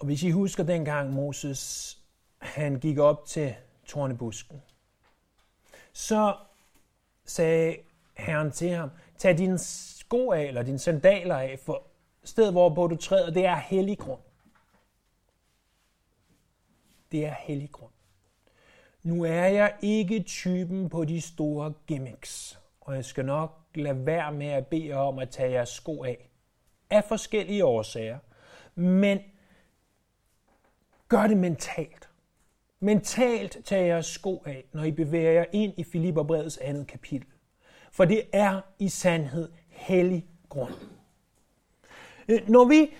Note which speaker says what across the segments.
Speaker 1: Og hvis I husker dengang Moses, han gik op til tornebusken, så sagde Herren til ham, tag dine sko af, eller dine sandaler af, for stedet, hvorpå du træder, det er hellig grund. Det er hellig grund. Nu er jeg ikke typen på de store gimmicks, og jeg skal nok lade være med at bede om at tage jeres sko af. Af forskellige årsager. Men gør det mentalt. Mentalt tag jeres sko af, når I bevæger jer ind i Filipperbrevets andet kapitel. For det er i sandhed hellig grund. Øh, når vi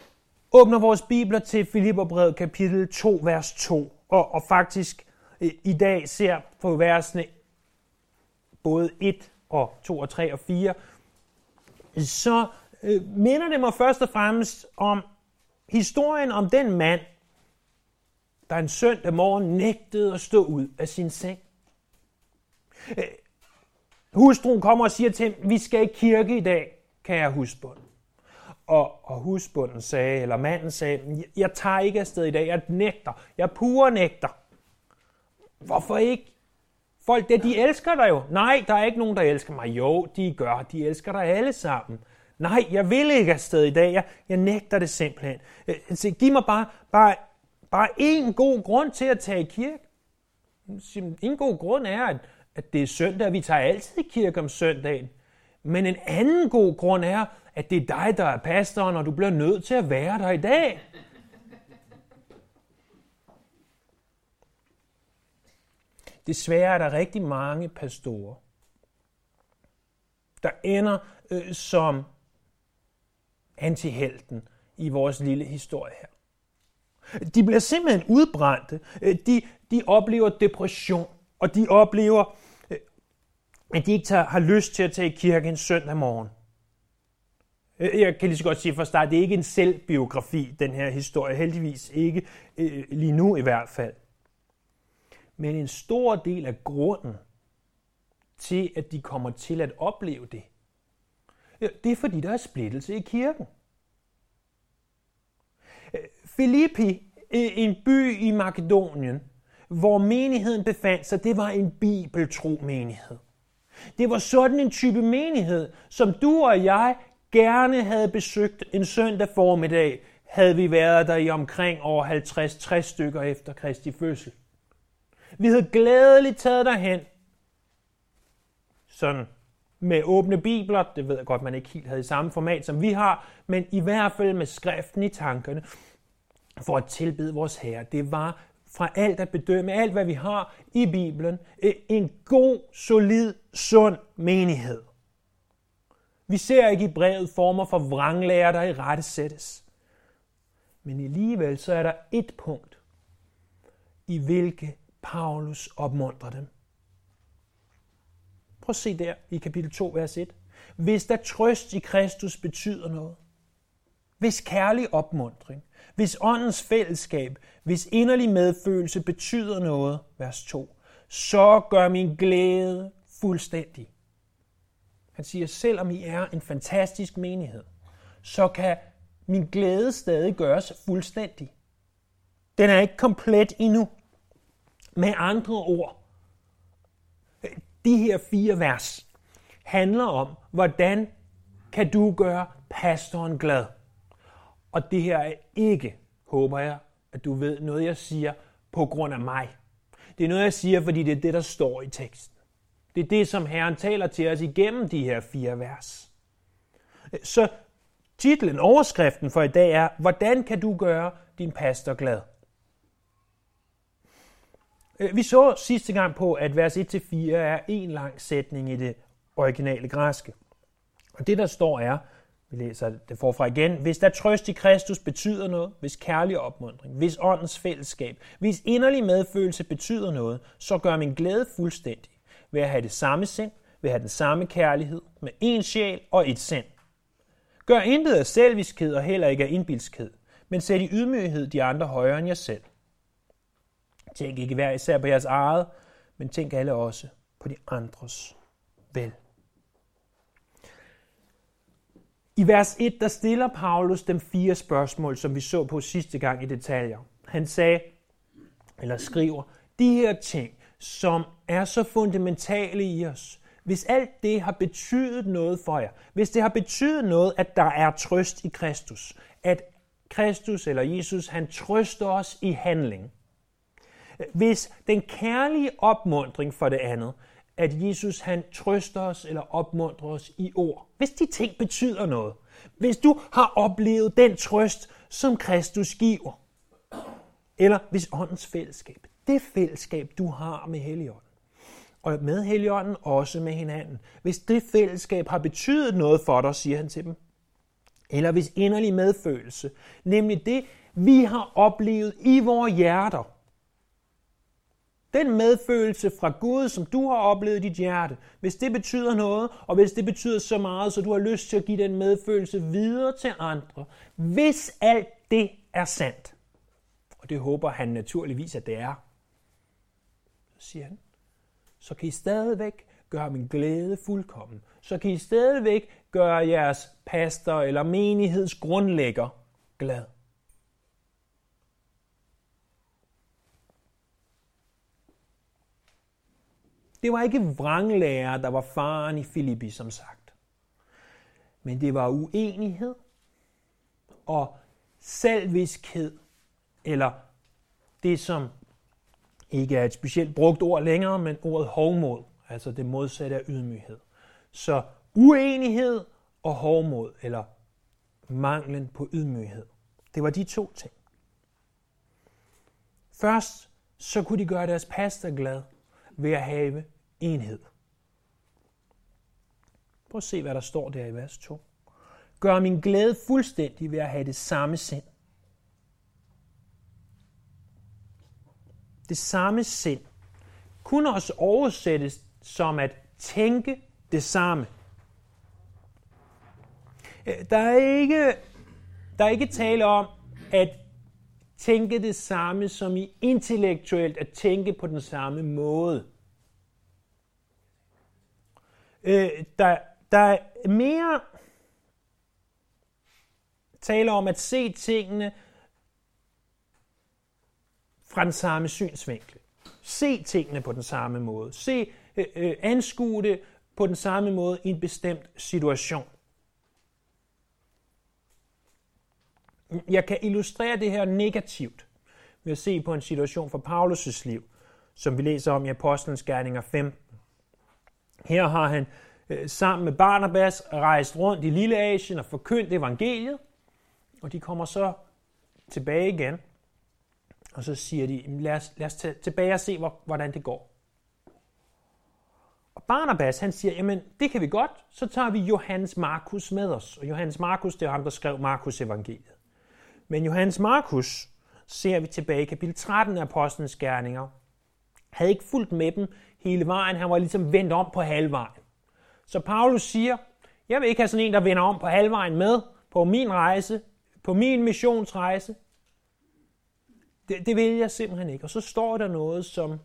Speaker 1: åbner vores bibler til Filipperbrevet kapitel 2, vers 2, og, og faktisk øh, i dag ser på versene både 1 og 2 og 3 og 4, så øh, minder det mig først og fremmest om historien om den mand, der en søndag morgen nægtede at stå ud af sin seng. Øh, hustruen kommer og siger til ham, vi skal i kirke i dag, kære husbund. Og, og husbunden sagde, eller manden sagde, jeg tager ikke afsted i dag, jeg nægter, jeg pure nægter. Hvorfor ikke? Folk, det, de elsker dig jo. Nej, der er ikke nogen, der elsker mig. Jo, de gør. De elsker dig alle sammen. Nej, jeg vil ikke afsted i dag. Jeg, jeg nægter det simpelthen. Øh, så giv mig bare, bare, bare en god grund til at tage i kirke. En god grund er, at, at det er søndag, vi tager altid i kirke om søndagen. Men en anden god grund er, at det er dig, der er pastoren, og du bliver nødt til at være der i dag. Desværre er der rigtig mange pastorer, der ender øh, som antihelten i vores lille historie her. De bliver simpelthen udbrændte. Øh, de, de oplever depression, og de oplever, øh, at de ikke tager, har lyst til at tage i kirken søndag morgen. Øh, jeg kan lige så godt sige for start, det er ikke en selvbiografi, den her historie. Heldigvis ikke, lige nu i hvert fald. Men en stor del af grunden til, at de kommer til at opleve det, det er fordi, der er splittelse i kirken. Filippi, øh, en by i Makedonien, hvor menigheden befandt sig, det var en bibeltro menighed. Det var sådan en type menighed, som du og jeg gerne havde besøgt en søndag formiddag, havde vi været der i omkring over 50-60 stykker efter Kristi fødsel. Vi havde glædeligt taget derhen, sådan med åbne bibler, det ved jeg godt, man ikke helt havde i samme format som vi har, men i hvert fald med skriften i tankerne, for at tilbede vores Herre. Det var fra alt at bedømme, alt hvad vi har i Bibelen, øh, en god, solid, sund menighed. Vi ser ikke i brevet former for vranglærer, der i rette sættes. Men alligevel så er der et punkt, i hvilke Paulus opmuntrer dem. Prøv at se der i kapitel 2, vers 1. Hvis der trøst i Kristus betyder noget, hvis kærlig opmundring, hvis åndens fællesskab, hvis inderlig medfølelse betyder noget, vers 2, så gør min glæde fuldstændig. Han siger, selvom I er en fantastisk menighed, så kan min glæde stadig gøres fuldstændig. Den er ikke komplet endnu. Med andre ord, de her fire vers handler om, hvordan kan du gøre pastoren glad. Og det her er ikke, håber jeg, at du ved noget, jeg siger på grund af mig. Det er noget, jeg siger, fordi det er det, der står i teksten. Det er det, som Herren taler til os igennem de her fire vers. Så titlen, overskriften for i dag er, hvordan kan du gøre din pastor glad? Øh, vi så sidste gang på, at vers 1-4 er en lang sætning i det originale græske. Og det, der står er, vi læser det forfra igen, hvis der trøst i Kristus betyder noget, hvis kærlig opmundring, hvis åndens fællesskab, hvis inderlig medfølelse betyder noget, så gør min glæde fuldstændig ved at have det samme sind, ved at have den samme kærlighed, med én sjæl og et sind. Gør intet af selviskhed og heller ikke af indbilskhed, men sæt i ydmyghed de andre højere end jer selv. Tænk ikke hver især på jeres eget, men tænk alle også på de andres vel. I vers 1, der stiller Paulus dem fire spørgsmål, som vi så på sidste gang i detaljer. Han sagde, eller skriver, de her ting, som er så fundamentale i os, hvis alt det har betydet noget for jer, hvis det har betydet noget, at der er trøst i Kristus, at Kristus eller Jesus, han trøster os i handling. Hvis den kærlige opmundring for det andet, at Jesus han trøster os eller opmuntrer os i ord, hvis de ting betyder noget, hvis du har oplevet den trøst, som Kristus giver, eller hvis åndens fællesskab, det fællesskab, du har med Helligånden, og med Helligånden også med hinanden. Hvis det fællesskab har betydet noget for dig, siger han til dem, eller hvis inderlig medfølelse, nemlig det, vi har oplevet i vores hjerter, den medfølelse fra Gud, som du har oplevet i dit hjerte, hvis det betyder noget, og hvis det betyder så meget, så du har lyst til at give den medfølelse videre til andre, hvis alt det er sandt, og det håber han naturligvis, at det er, så siger han, så kan I stadigvæk gøre min glæde fuldkommen. Så kan I stadigvæk gøre jeres pastor eller menighedsgrundlægger glad. Det var ikke vranglærer, der var faren i Filippi, som sagt. Men det var uenighed og selvviskhed, eller det, som ikke er et specielt brugt ord længere, men ordet hovmod, altså det modsatte af ydmyghed. Så uenighed og hovmod, eller manglen på ydmyghed. Det var de to ting. Først så kunne de gøre deres pastor glad ved at have enhed. Prøv at se, hvad der står der i vers 2. Gør min glæde fuldstændig ved at have det samme sind. Det samme sind kunne også oversættes som at tænke det samme. Øh, der er ikke, der er ikke tale om at tænke det samme som i intellektuelt at tænke på den samme måde. Øh, der, der er mere tale om at se tingene fra den samme synsvinkel. Se tingene på den samme måde. Se, øh, øh, anskue det på den samme måde i en bestemt situation. Jeg kan illustrere det her negativt ved at se på en situation fra Paulus' liv, som vi læser om i Apostlenes Gerninger 15. Her har han øh, sammen med Barnabas rejst rundt i Lille Asien og forkyndt evangeliet, og de kommer så tilbage igen, og så siger de, lad os, lad os tage tilbage og se, hvordan det går. Og Barnabas, han siger, jamen det kan vi godt, så tager vi Johannes Markus med os. Og Johannes Markus, det er ham, der skrev Markus evangeliet. Men Johannes Markus, ser vi tilbage i kapitel 13 af Apostlenes Gerninger, havde ikke fulgt med dem hele vejen. Han var ligesom vendt om på halvvejen. Så Paulus siger, jeg vil ikke have sådan en, der vender om på halvvejen med på min rejse, på min missionsrejse. Det, det vil jeg simpelthen ikke. Og så står der noget, som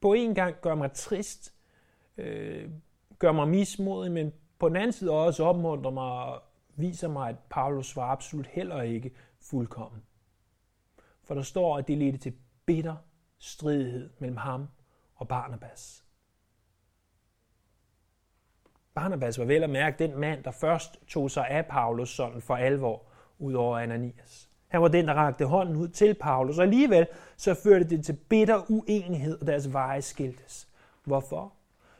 Speaker 1: på en gang gør mig trist, øh, gør mig mismodig, men på den anden side også opmuntrer mig og viser mig, at Paulus var absolut heller ikke fuldkommen. For der står, at det ledte til bitter stridighed mellem ham og Barnabas. Barnabas var vel at mærke den mand, der først tog sig af Paulus sådan for alvor, ud over Ananias. Han var den, der rakte hånden ud til Paulus, og alligevel så førte det til bitter uenighed, og deres veje skiltes. Hvorfor?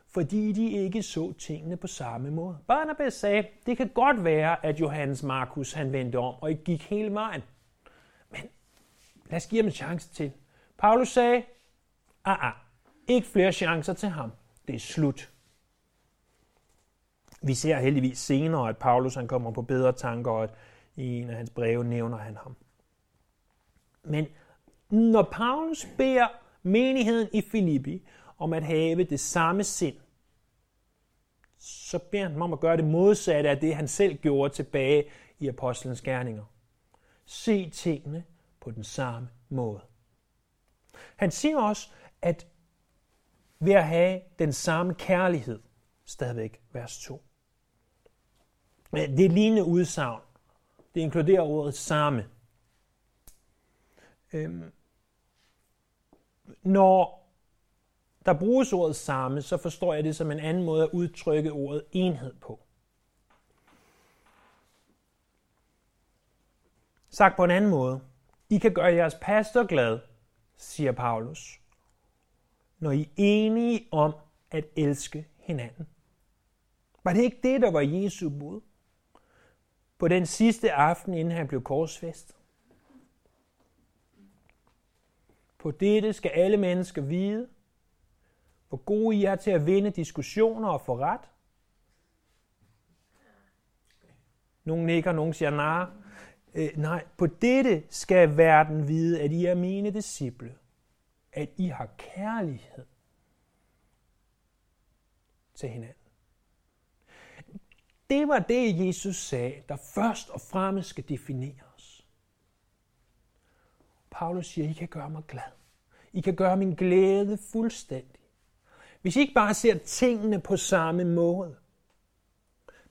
Speaker 1: Fordi de ikke så tingene på samme måde. Barnabas sagde, det kan godt være, at Johannes Markus han vendte om og ikke gik hele vejen. Men lad os give ham en chance til. Paulus sagde, ah, ah, ikke flere chancer til ham. Det er slut. Vi ser heldigvis senere, at Paulus han kommer på bedre tanker, og at i en af hans breve nævner han ham. Men når Paulus beder menigheden i Filippi om at have det samme sind, så beder han dem om at gøre det modsatte af det, han selv gjorde tilbage i Apostlenes Gerninger. Se tingene på den samme måde. Han siger også, at ved at have den samme kærlighed, stadigvæk vers 2, øh, Det er lignende udsagn. Det inkluderer ordet samme. Øhm, når der bruges ordet samme, så forstår jeg det som en anden måde at udtrykke ordet enhed på. Sagt på en anden måde. I kan gøre jeres pastor glad, siger Paulus, når I er enige om at elske hinanden. Var det ikke det, der var Jesu bud? På den sidste aften, inden han blev korsfæstet. På dette skal alle mennesker vide, hvor gode I er til at vinde diskussioner og få ret. Nogle nikker, nogle siger nej. Øh, nej, på dette skal verden vide, at I er mine disciple. At I har kærlighed til hinanden. Det var det, Jesus sagde, der først og fremmest skal definere os. Paulus siger, I kan gøre mig glad. I kan gøre min glæde fuldstændig. Hvis I ikke bare ser tingene på samme måde,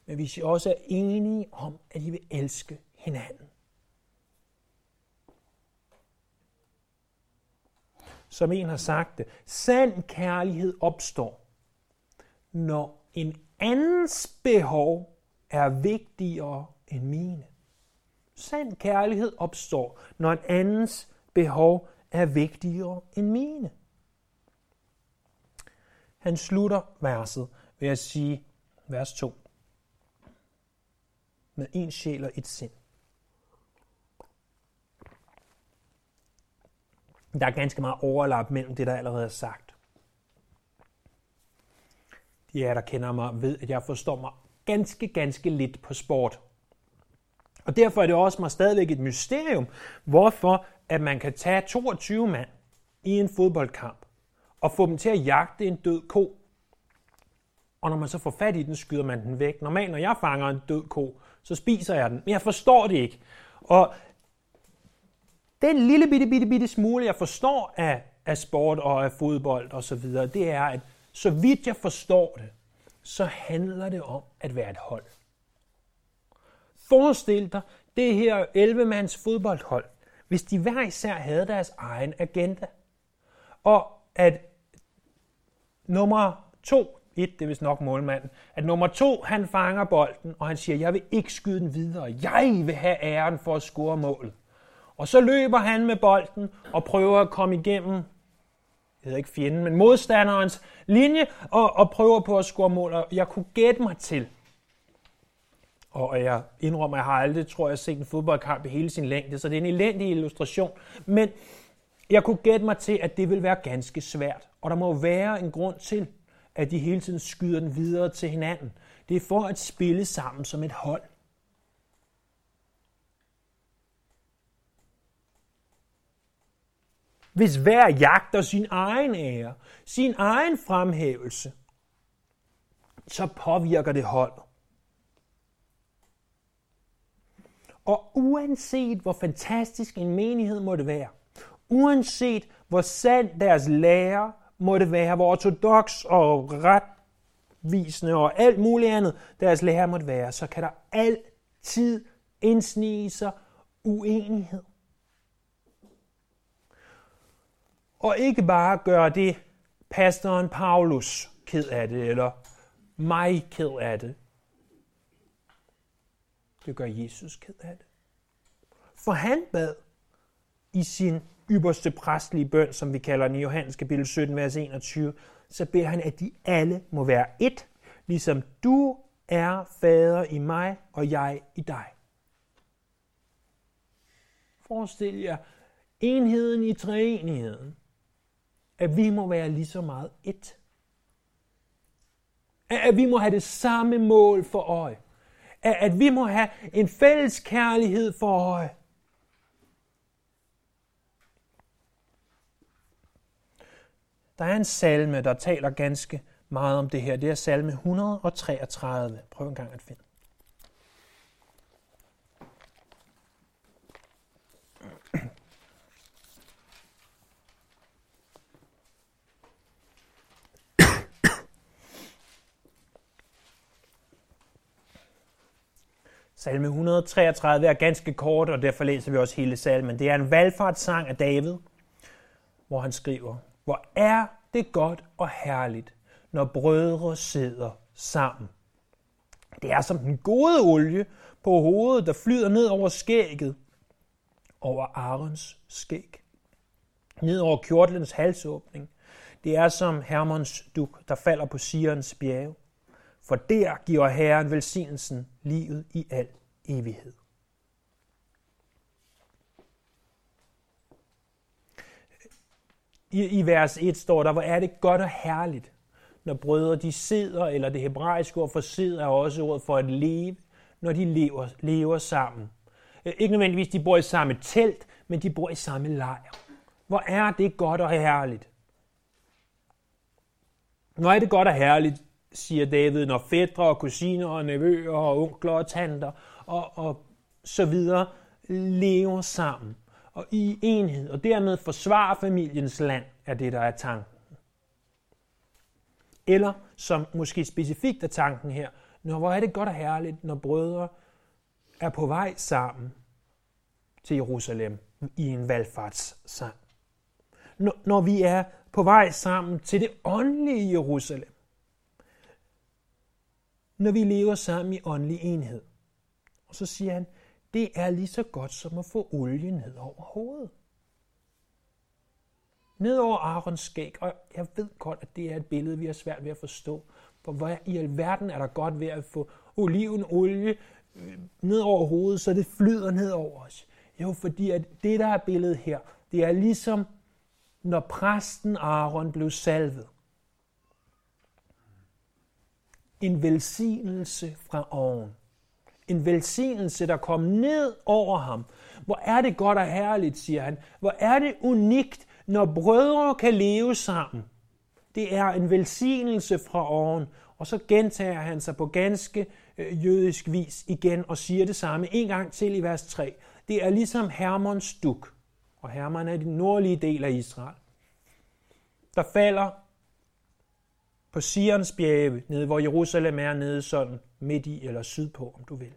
Speaker 1: men hvis I også er enige om, at I vil elske hinanden. Som en har sagt det, sand kærlighed opstår, når en andens behov er vigtigere end mine. Sand kærlighed opstår, når en andens behov er vigtigere end mine. Han slutter verset ved at sige, vers 2, med en sjæl og et sind. Der er ganske meget overlap mellem det, der allerede er sagt. De af der kender mig ved, at jeg forstår mig ganske, ganske lidt på sport. Og derfor er det også mig stadigvæk et mysterium, hvorfor at man kan tage 22 mand i en fodboldkamp og få dem til at jagte en død ko. Og når man så får fat i den, skyder man den væk. Normalt, når jeg fanger en død ko, så spiser jeg den. Men jeg forstår det ikke. Og den lille bitte, bitte, bitte smule, jeg forstår af, af sport og af fodbold og så videre, det er, at så vidt jeg forstår det, så handler det om at være et hold. Forestil dig det her 11-mands fodboldhold, hvis de hver især havde deres egen agenda. Og at nummer to, et, det er vist nok målmanden, at nummer to, han fanger bolden, og han siger, jeg vil ikke skyde den videre. Jeg vil have æren for at score målet. Og så løber han med bolden og prøver at komme igennem, jeg hedder ikke fjenden, men modstanderens linje, og, og prøver på at score mål. Og jeg kunne gætte mig til, og jeg indrømmer, at jeg har aldrig, tror jeg, set en fodboldkamp i hele sin længde, så det er en elendig illustration. Men jeg kunne gætte mig til, at det vil være ganske svært. Og der må være en grund til, at de hele tiden skyder den videre til hinanden. Det er for at spille sammen som et hold. Hvis hver jagter sin egen ære, sin egen fremhævelse, så påvirker det holdet. Og uanset hvor fantastisk en menighed måtte være, uanset hvor sand deres lærer måtte være, hvor ortodox og retvisende og alt muligt andet deres lærer måtte være, så kan der altid indsnige sig uenighed. Og ikke bare gøre det pastoren Paulus ked af det, eller mig ked af det. Det gør Jesus ked af det. For han bad i sin ypperste præstlige bøn, som vi kalder den i Johannes kapitel 17, vers 21, så beder han, at de alle må være ét, ligesom du er fader i mig, og jeg i dig. Forestil jer enheden i treenigheden. At vi må være lige så meget ét. At vi må have det samme mål for øje. At vi må have en fælles kærlighed for øje. Der er en salme, der taler ganske meget om det her. Det er salme 133. Prøv en gang at finde. Salme 133 er ganske kort, og derfor læser vi også hele salmen. Det er en valgfartssang af David, hvor han skriver, Hvor er det godt og herligt, når brødre sidder sammen. Det er som den gode olie på hovedet, der flyder ned over skægget, over Arons skæg, ned over kjortlens halsåbning. Det er som Hermons duk, der falder på Sirens bjerge. For der giver Herren velsignelsen livet i al evighed. I, I vers 1 står der, hvor er det godt og herligt, når brødre de sidder, eller det hebraiske ord for sidder er også ordet for at leve, når de lever, lever sammen. Øh, ikke nødvendigvis, de bor i samme telt, men de bor i samme lejr. Hvor er det godt og herligt. Hvor er det godt og herligt, siger David, når fædre og kusiner og nevøer og onkler og tanter og, og så videre lever sammen og i enhed, og dermed forsvarer familiens land, er det, der er tanken. Eller, som måske specifikt er tanken her, når hvor er det godt og herligt, når brødre er på vej sammen til Jerusalem i en valgfartssang. Når, når vi er på vej sammen til det åndelige Jerusalem. Når vi lever sammen i åndelig enhed. Og så siger han, det er lige så godt som at få olie ned over hovedet. Ned over Arons skæg, og jeg ved godt, at det er et billede, vi har svært ved at forstå. For hvad i alverden er der godt ved at få olivenolie øh, ned over hovedet, så det flyder ned over os? Jo, fordi at det, der er billedet her, det er ligesom, når præsten Aaron blev salvet. En velsignelse fra oven en velsignelse, der kom ned over ham. Hvor er det godt og herligt, siger han. Hvor er det unikt, når brødre kan leve sammen. Det er en velsignelse fra oven. Og så gentager han sig på ganske øh, jødisk vis igen og siger det samme en gang til i vers 3. Det er ligesom Hermons duk. Og Hermon er den nordlige del af Israel. Der falder på Sions bjerge, nede hvor Jerusalem er nede sådan midt i eller sydpå, om du vil.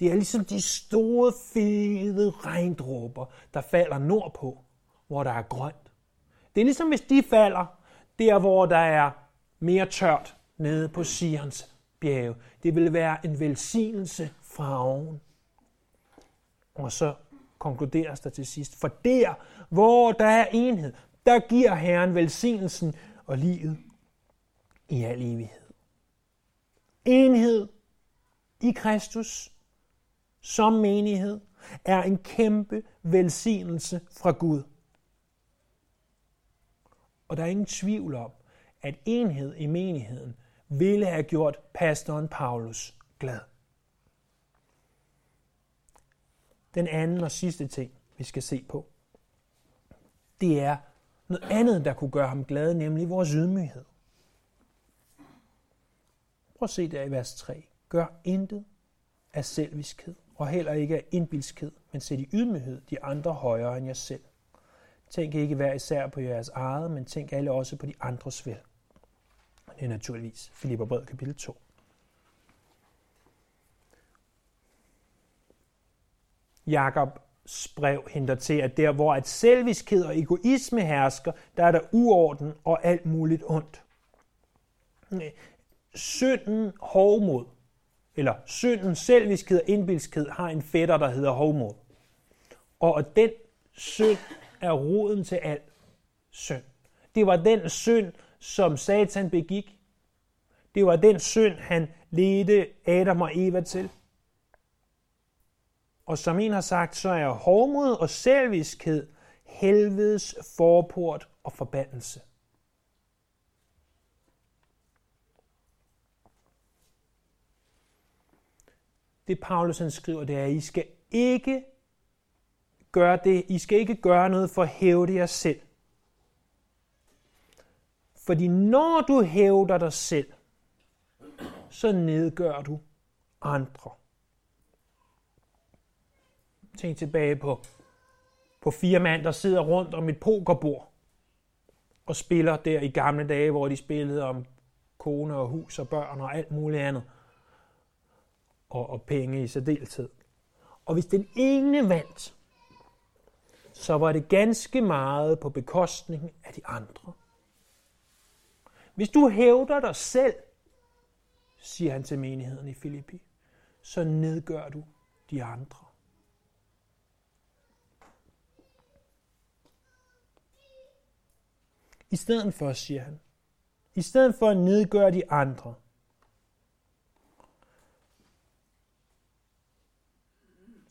Speaker 1: Det er ligesom de store, fede regndråber, der falder nordpå, hvor der er grønt. Det er ligesom hvis de falder der, hvor der er mere tørt nede på Sions bjerge. Det vil være en velsignelse fra oven. Og så konkluderes der til sidst, for der, hvor der er enhed, der giver Herren velsignelsen og livet i al evighed. Enhed i Kristus som menighed er en kæmpe velsignelse fra Gud. Og der er ingen tvivl om, at enhed i menigheden ville have gjort pastoren Paulus glad. Den anden og sidste ting, vi skal se på, det er noget andet, der kunne gøre ham glad, nemlig vores ydmyghed. Prøv at se der i vers 3. Gør intet af selviskhed, og heller ikke af indbilskhed, men sæt i ydmyghed de andre højere end jer selv. Tænk ikke hver især på jeres eget, men tænk alle også på de andres vel. Det er naturligvis Filipper kapitel 2. Jakobs brev henter til, at der hvor at selviskhed og egoisme hersker, der er der uorden og alt muligt ondt. Synden hovmod, eller synden selviskhed og indbilskhed har en fætter, der hedder hovmod. Og den synd er roden til al synd. Det var den synd, som Satan begik. Det var den synd, han ledte Adam og Eva til. Og som en har sagt, så er hovmod og selviskhed helvedes forport og forbandelse. Det Paulus han skriver, det er, at I skal ikke gøre det. I skal ikke gøre noget for at hæve jer selv. Fordi når du hævder dig selv, så nedgør du andre. Tænk tilbage på, på fire mand, der sidder rundt om et pokerbord og spiller der i gamle dage, hvor de spillede om kone og hus og børn og alt muligt andet og, og penge i særdeleshed. Og hvis den ene vandt, så var det ganske meget på bekostning af de andre. Hvis du hævder dig selv, siger han til menigheden i Filippi, så nedgør du de andre. I stedet for, siger han, i stedet for at nedgøre de andre,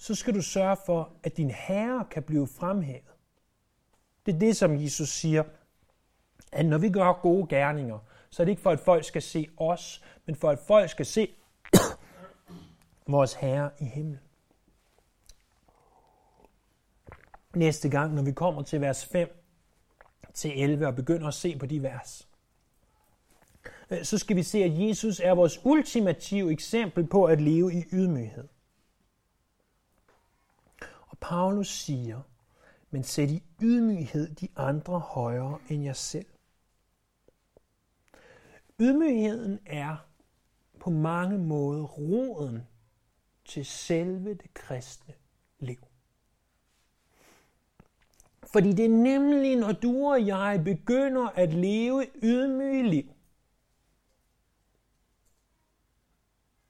Speaker 1: så skal du sørge for, at din herre kan blive fremhævet. Det er det, som Jesus siger, at når vi gør gode gerninger, så er det ikke for, at folk skal se os, men for, at folk skal se vores Herre i himlen. Næste gang, når vi kommer til vers 5 til 11 og begynder at se på de vers, øh, så skal vi se, at Jesus er vores ultimative eksempel på at leve i ydmyghed. Og Paulus siger, men sæt i ydmyghed de andre højere end jer selv. Ydmygheden er på mange måder roden til selve det kristne liv. Fordi det er nemlig, når du og jeg begynder at leve ydmyge liv,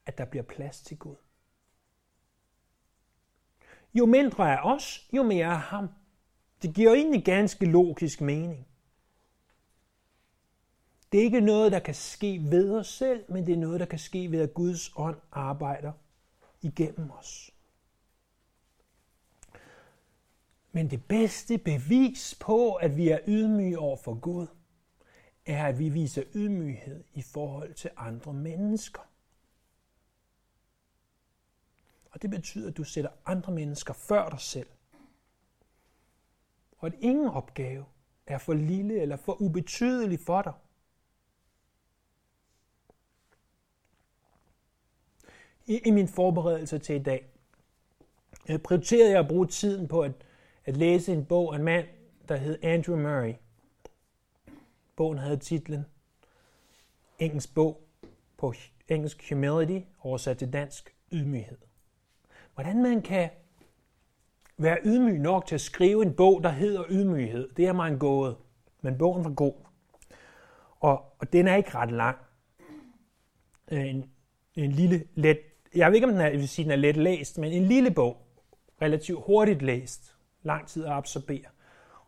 Speaker 1: at der bliver plads til Gud. Jo mindre er os, jo mere er ham. Det giver egentlig ganske logisk mening. Det er ikke noget, der kan ske ved os selv, men det er noget, der kan ske ved, at Guds ånd arbejder igennem os. Men det bedste bevis på, at vi er ydmyge over for Gud, er, at vi viser ydmyghed i forhold til andre mennesker. Og det betyder, at du sætter andre mennesker før dig selv. Og at ingen opgave er for lille eller for ubetydelig for dig. I, i min forberedelse til i dag, jeg prioriterede jeg at bruge tiden på at, at læse en bog af en mand, der hed Andrew Murray. Bogen havde titlen Engelsk bog på engelsk Humility, oversat til dansk Ydmyghed. Hvordan man kan være ydmyg nok til at skrive en bog, der hedder Ydmyghed, det er mig en gåde. Men bogen var god. Og, og den er ikke ret lang. Øh, en, en lille, let jeg ved ikke, om den er, jeg vil sige, den er let læst, men en lille bog, relativt hurtigt læst, lang tid at absorbere.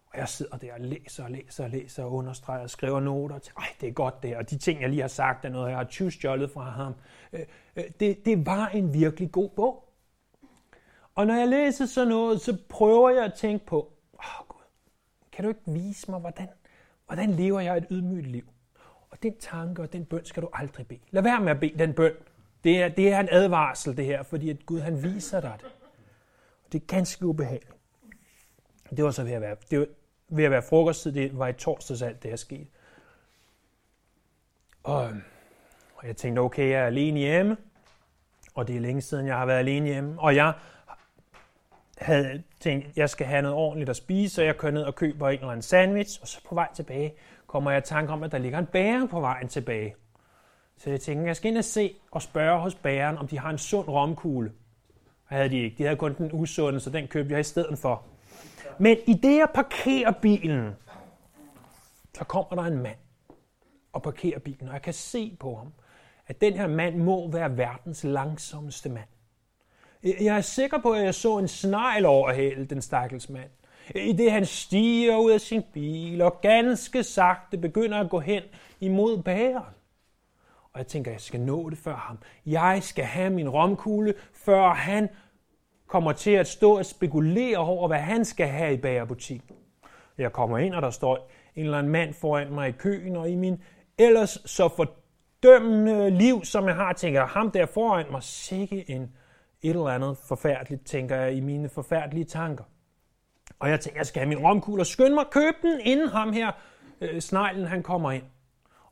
Speaker 1: Og jeg sidder der og læser og læser og læser og understreger og skriver noter til, ej, det er godt det, og de ting, jeg lige har sagt, er noget, jeg har tyvstjålet fra ham. Øh, øh, det, det var en virkelig god bog. Og når jeg læser sådan noget, så prøver jeg at tænke på, åh oh, Gud, kan du ikke vise mig, hvordan, hvordan lever jeg et ydmygt liv? Og den tanke og den bøn skal du aldrig bede. Lad være med at bede den bøn, det er, det er en advarsel, det her, fordi at Gud han viser dig det. Og det er ganske ubehageligt. Det var så ved at være, det var ved at være frokosttid, det var i torsdags alt det her skete. Og, og jeg tænkte, okay, jeg er alene hjemme, og det er længe siden, jeg har været alene hjemme, og jeg havde tænkt, jeg skal have noget ordentligt at spise, så jeg kører ned og køber en eller anden sandwich, og så på vej tilbage kommer jeg i tanke om, at der ligger en bager på vejen tilbage. Så jeg tænker, jeg skal ind og se og spørge hos bæren, om de har en sund romkugle. Det havde de ikke. De havde kun den usunde, så den købte jeg i stedet for. Men i det, jeg parkerer bilen, så kommer der en mand og parkerer bilen, og jeg kan se på ham, at den her mand må være verdens langsomste mand. Jeg er sikker på, at jeg så en snegl overhale den stakkels mand. I det han stiger ud af sin bil og ganske sagte begynder at gå hen imod bageren. Og jeg tænker, jeg skal nå det før ham. Jeg skal have min romkugle, før han kommer til at stå og spekulere over, hvad han skal have i bagerbutikken. Jeg kommer ind, og der står en eller anden mand foran mig i køen, og i min ellers så fordømmende liv, som jeg har, tænker ham der foran mig, sikke en et eller andet forfærdeligt, tænker jeg i mine forfærdelige tanker. Og jeg tænker, jeg skal have min romkugle og skynde mig at købe den, inden ham her, øh, sneglen, han kommer ind.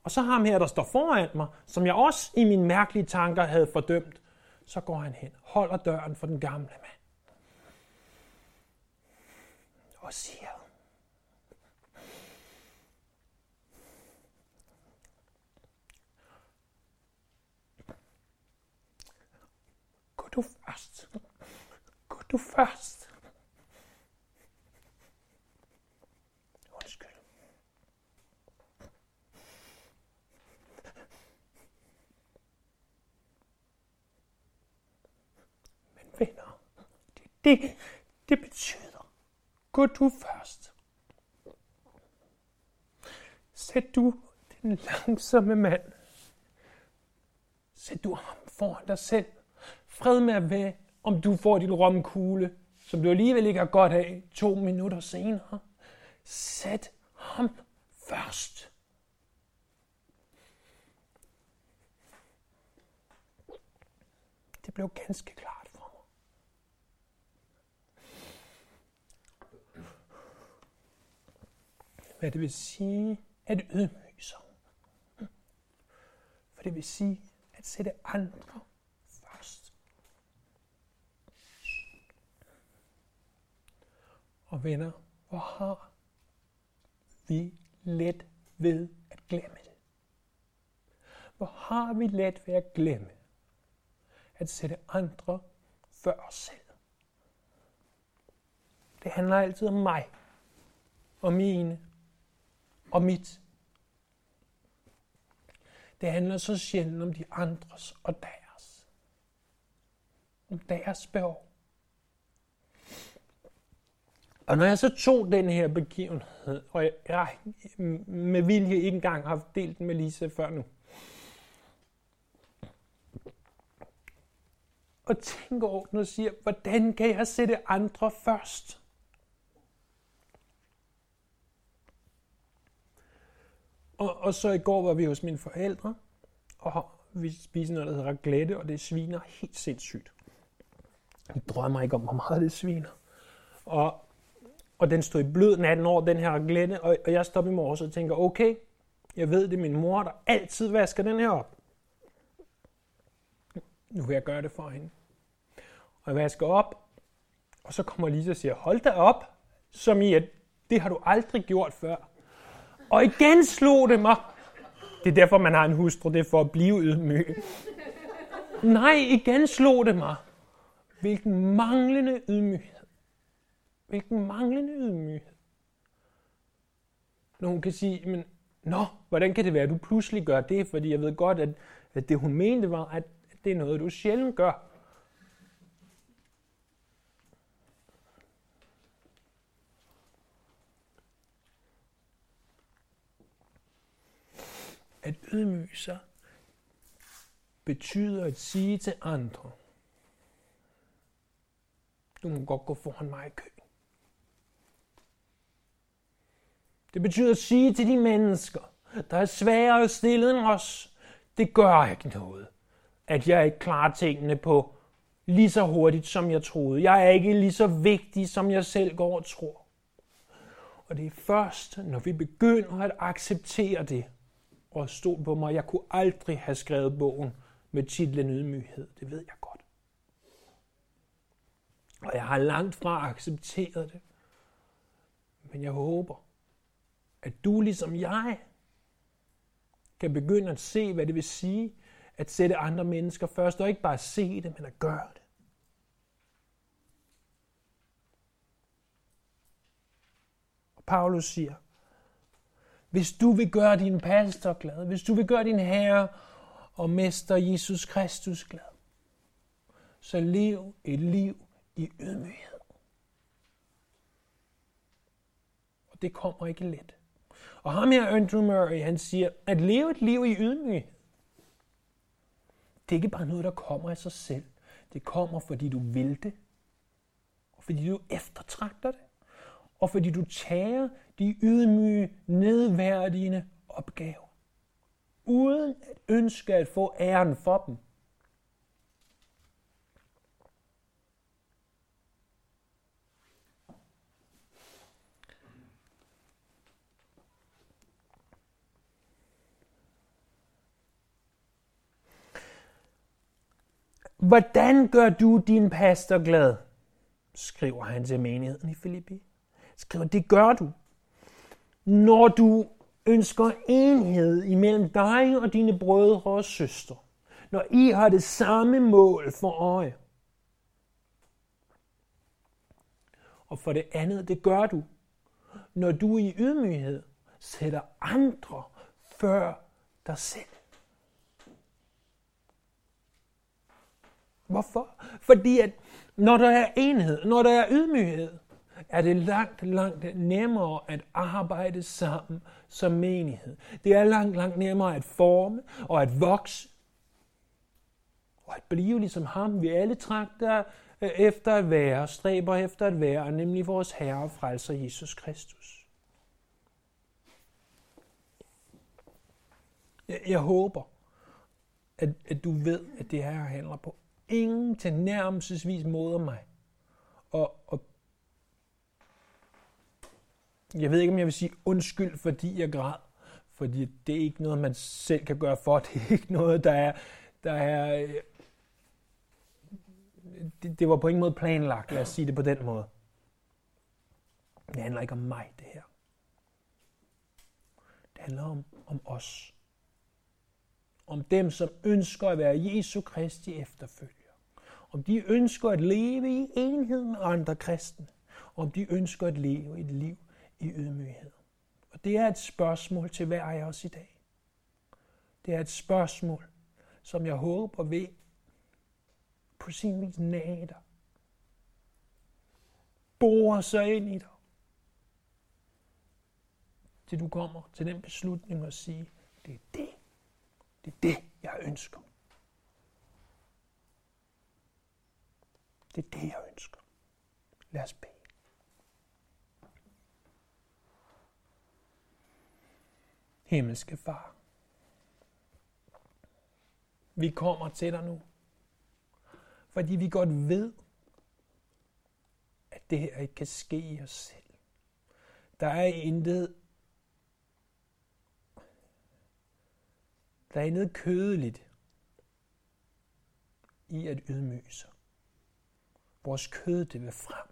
Speaker 1: Og så ham her, der står foran mig, som jeg også i mine mærkelige tanker havde fordømt. Så går han hen, holder døren for den gamle mand. Og siger, du først. Gå du først. Undskyld. Men venner, det det, det betyder. Gå du først. Sæt du den langsomme mand. Sæt du ham foran dig selv. Fred med at være, om du får din romkugle, som du alligevel ikke har godt af to minutter senere. Sæt ham først. Det blev ganske klart for mig. Hvad det vil sige at ydmyge sig. For det vil sige at sætte andre først. Og venner, hvor har vi let ved at glemme det? Hvor har vi let ved at glemme at sætte andre før os selv? Det handler altid om mig, og mine, og mit. Det handler så sjældent om de andres og deres. Om deres behov. Og når jeg så tog den her begivenhed, og jeg med vilje ikke engang har delt den med Lisa før nu, og tænker over den og siger, hvordan kan jeg sætte andre først? Og, og så i går var vi hos mine forældre, og vi spiste noget, der hedder raclette, og det sviner helt sindssygt. Jeg drømmer ikke om, hvor meget det sviner. Og, og den stod i blød natten over, den her glænde, og, og jeg stopper i morges og tænker, okay, jeg ved, det er min mor, der altid vasker den her op. Nu vil jeg gøre det for hende. Og jeg vasker op, og så kommer Lisa og siger, hold da op, som i, at det har du aldrig gjort før. Og igen slog det mig. Det er derfor, man har en hustru, det er for at blive ydmyg. Nej, igen slog det mig. Hvilken manglende ydmyghed. Hvilken manglende ydmyghed. Når hun kan sige, men nå, hvordan kan det være, at du pludselig gør det? Fordi jeg ved godt, at, at det hun mente var, at det er noget, du sjældent gør. At ydmyge sig betyder at sige til andre, du må godt gå foran mig i køen. Det betyder at sige til de mennesker, der er sværere stillet end os, det gør ikke noget, at jeg ikke klarer tingene på lige så hurtigt, som jeg troede. Jeg er ikke lige så vigtig, som jeg selv går og tror. Og det er først, når vi begynder at acceptere det, og stol på mig, jeg kunne aldrig have skrevet bogen med titlen Ydmyghed. Det ved jeg godt. Og jeg har langt fra accepteret det. Men jeg håber, at du ligesom jeg kan begynde at se, hvad det vil sige at sætte andre mennesker først, og ikke bare se det, men at gøre det. Og Paulus siger, hvis du vil gøre din pastor glad, hvis du vil gøre din herre og mester Jesus Kristus glad, så lev et liv i ydmyghed. Og det kommer ikke let. Og ham her, Andrew Murray, han siger, at leve et liv i ydmyghed, det er ikke bare noget, der kommer af sig selv. Det kommer, fordi du vil det, og fordi du eftertragter det, og fordi du tager de ydmyge, nedværdigende opgaver, uden at ønske at få æren for dem. Hvordan gør du din pastor glad? skriver han til menigheden i Filippi. Skriver, det gør du. Når du ønsker enhed imellem dig og dine brødre og søstre. Når I har det samme mål for øje. Og for det andet, det gør du, når du i ydmyghed sætter andre før dig selv. Hvorfor? Fordi at når der er enhed, når der er ydmyghed, er det langt, langt nemmere at arbejde sammen som menighed. Det er langt, langt nemmere at forme og at vokse og at blive ligesom ham, vi alle trakter øh, efter at være, stræber efter at være, nemlig vores Herre og Frelser Jesus Kristus. Jeg håber, at, at du ved, at det her handler på ingen tilnærmelsesvis moder mig. Og, og jeg ved ikke, om jeg vil sige undskyld, fordi jeg græd. Fordi det er ikke noget, man selv kan gøre for. Det er ikke noget, der er, der er øh, det, det var på ingen måde planlagt, lad os sige det på den måde. Det handler ikke om mig, det her. Det handler om, om os. Om dem, som ønsker at være Jesu Kristi efterfølger. Om de ønsker at leve i enhed med andre kristne. Om de ønsker at leve et liv i ydmyghed. Og det er et spørgsmål til hver af os i dag. Det er et spørgsmål, som jeg håber ved på sin vis nage dig. Borer sig ind i dig. Til du kommer til den beslutning og sige, det er det, det er det, jeg ønsker. Det er det, jeg ønsker. Lad os bede. Himmelske Far, vi kommer til dig nu. Fordi vi godt ved, at det her ikke kan ske i os selv. Der er intet, der er intet kødeligt i at ydmyge sig. Vores kød, det vil frem.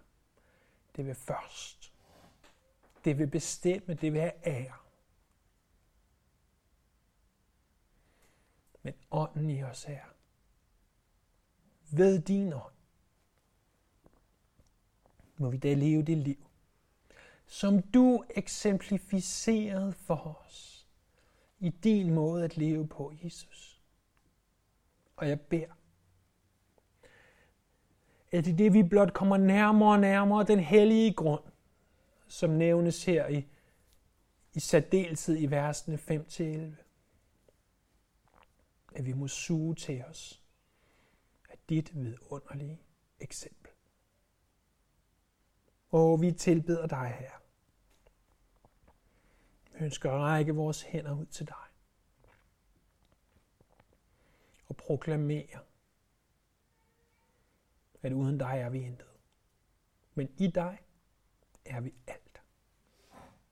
Speaker 1: Det vil først. Det vil bestemme, det vil have ære. Men ånden i os er ved din ånd, må vi da leve det liv, som du eksemplificerede for os i din måde at leve på, Jesus. Og jeg beder, at i det vi blot kommer nærmere og nærmere den hellige grund, som nævnes her i, i særdeleshed i versene 5-11, at vi må suge til os dit vidunderlige eksempel. Og vi tilbeder dig, her. Vi ønsker at række vores hænder ud til dig. Og proklamere, at uden dig er vi intet. Men i dig er vi alt.